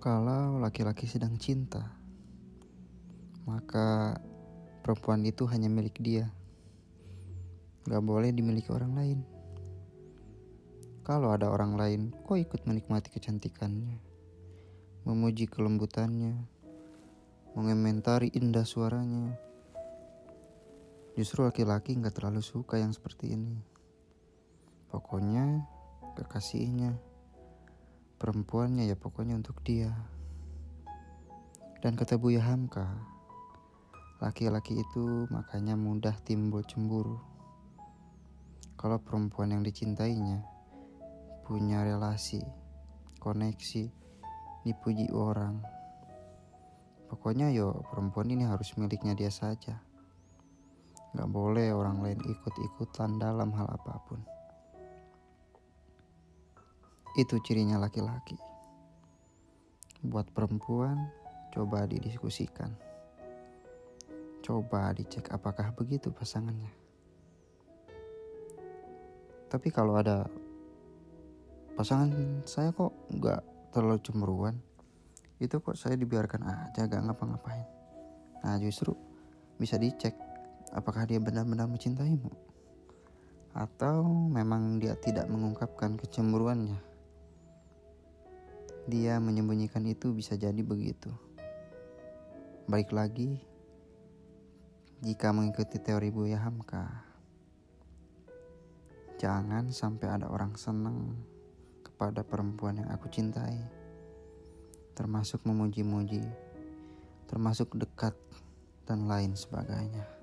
Kalau laki-laki sedang cinta, maka perempuan itu hanya milik dia. Gak boleh dimiliki orang lain. Kalau ada orang lain, kok ikut menikmati kecantikannya, memuji kelembutannya, mengomentari indah suaranya. Justru laki-laki gak terlalu suka yang seperti ini. Pokoknya kekasihnya perempuannya ya pokoknya untuk dia. Dan kata Buya Hamka, laki-laki itu makanya mudah timbul cemburu. Kalau perempuan yang dicintainya punya relasi, koneksi, dipuji orang. Pokoknya yo perempuan ini harus miliknya dia saja. Gak boleh orang lain ikut-ikutan dalam hal apa pun. Itu cirinya laki-laki. Buat perempuan, coba didiskusikan. Coba dicek apakah begitu pasangannya. Tapi kalau ada pasangan saya kok nggak terlalu cemburuan, itu kok saya dibiarkan aja gak ngapa-ngapain. Nah justru bisa dicek apakah dia benar-benar mencintaimu atau memang dia tidak mengungkapkan kecemburuannya dia menyembunyikan itu bisa jadi begitu. Balik lagi, jika mengikuti teori Buya Hamka, jangan sampai ada orang senang kepada perempuan yang aku cintai, termasuk memuji-muji, termasuk dekat, dan lain sebagainya.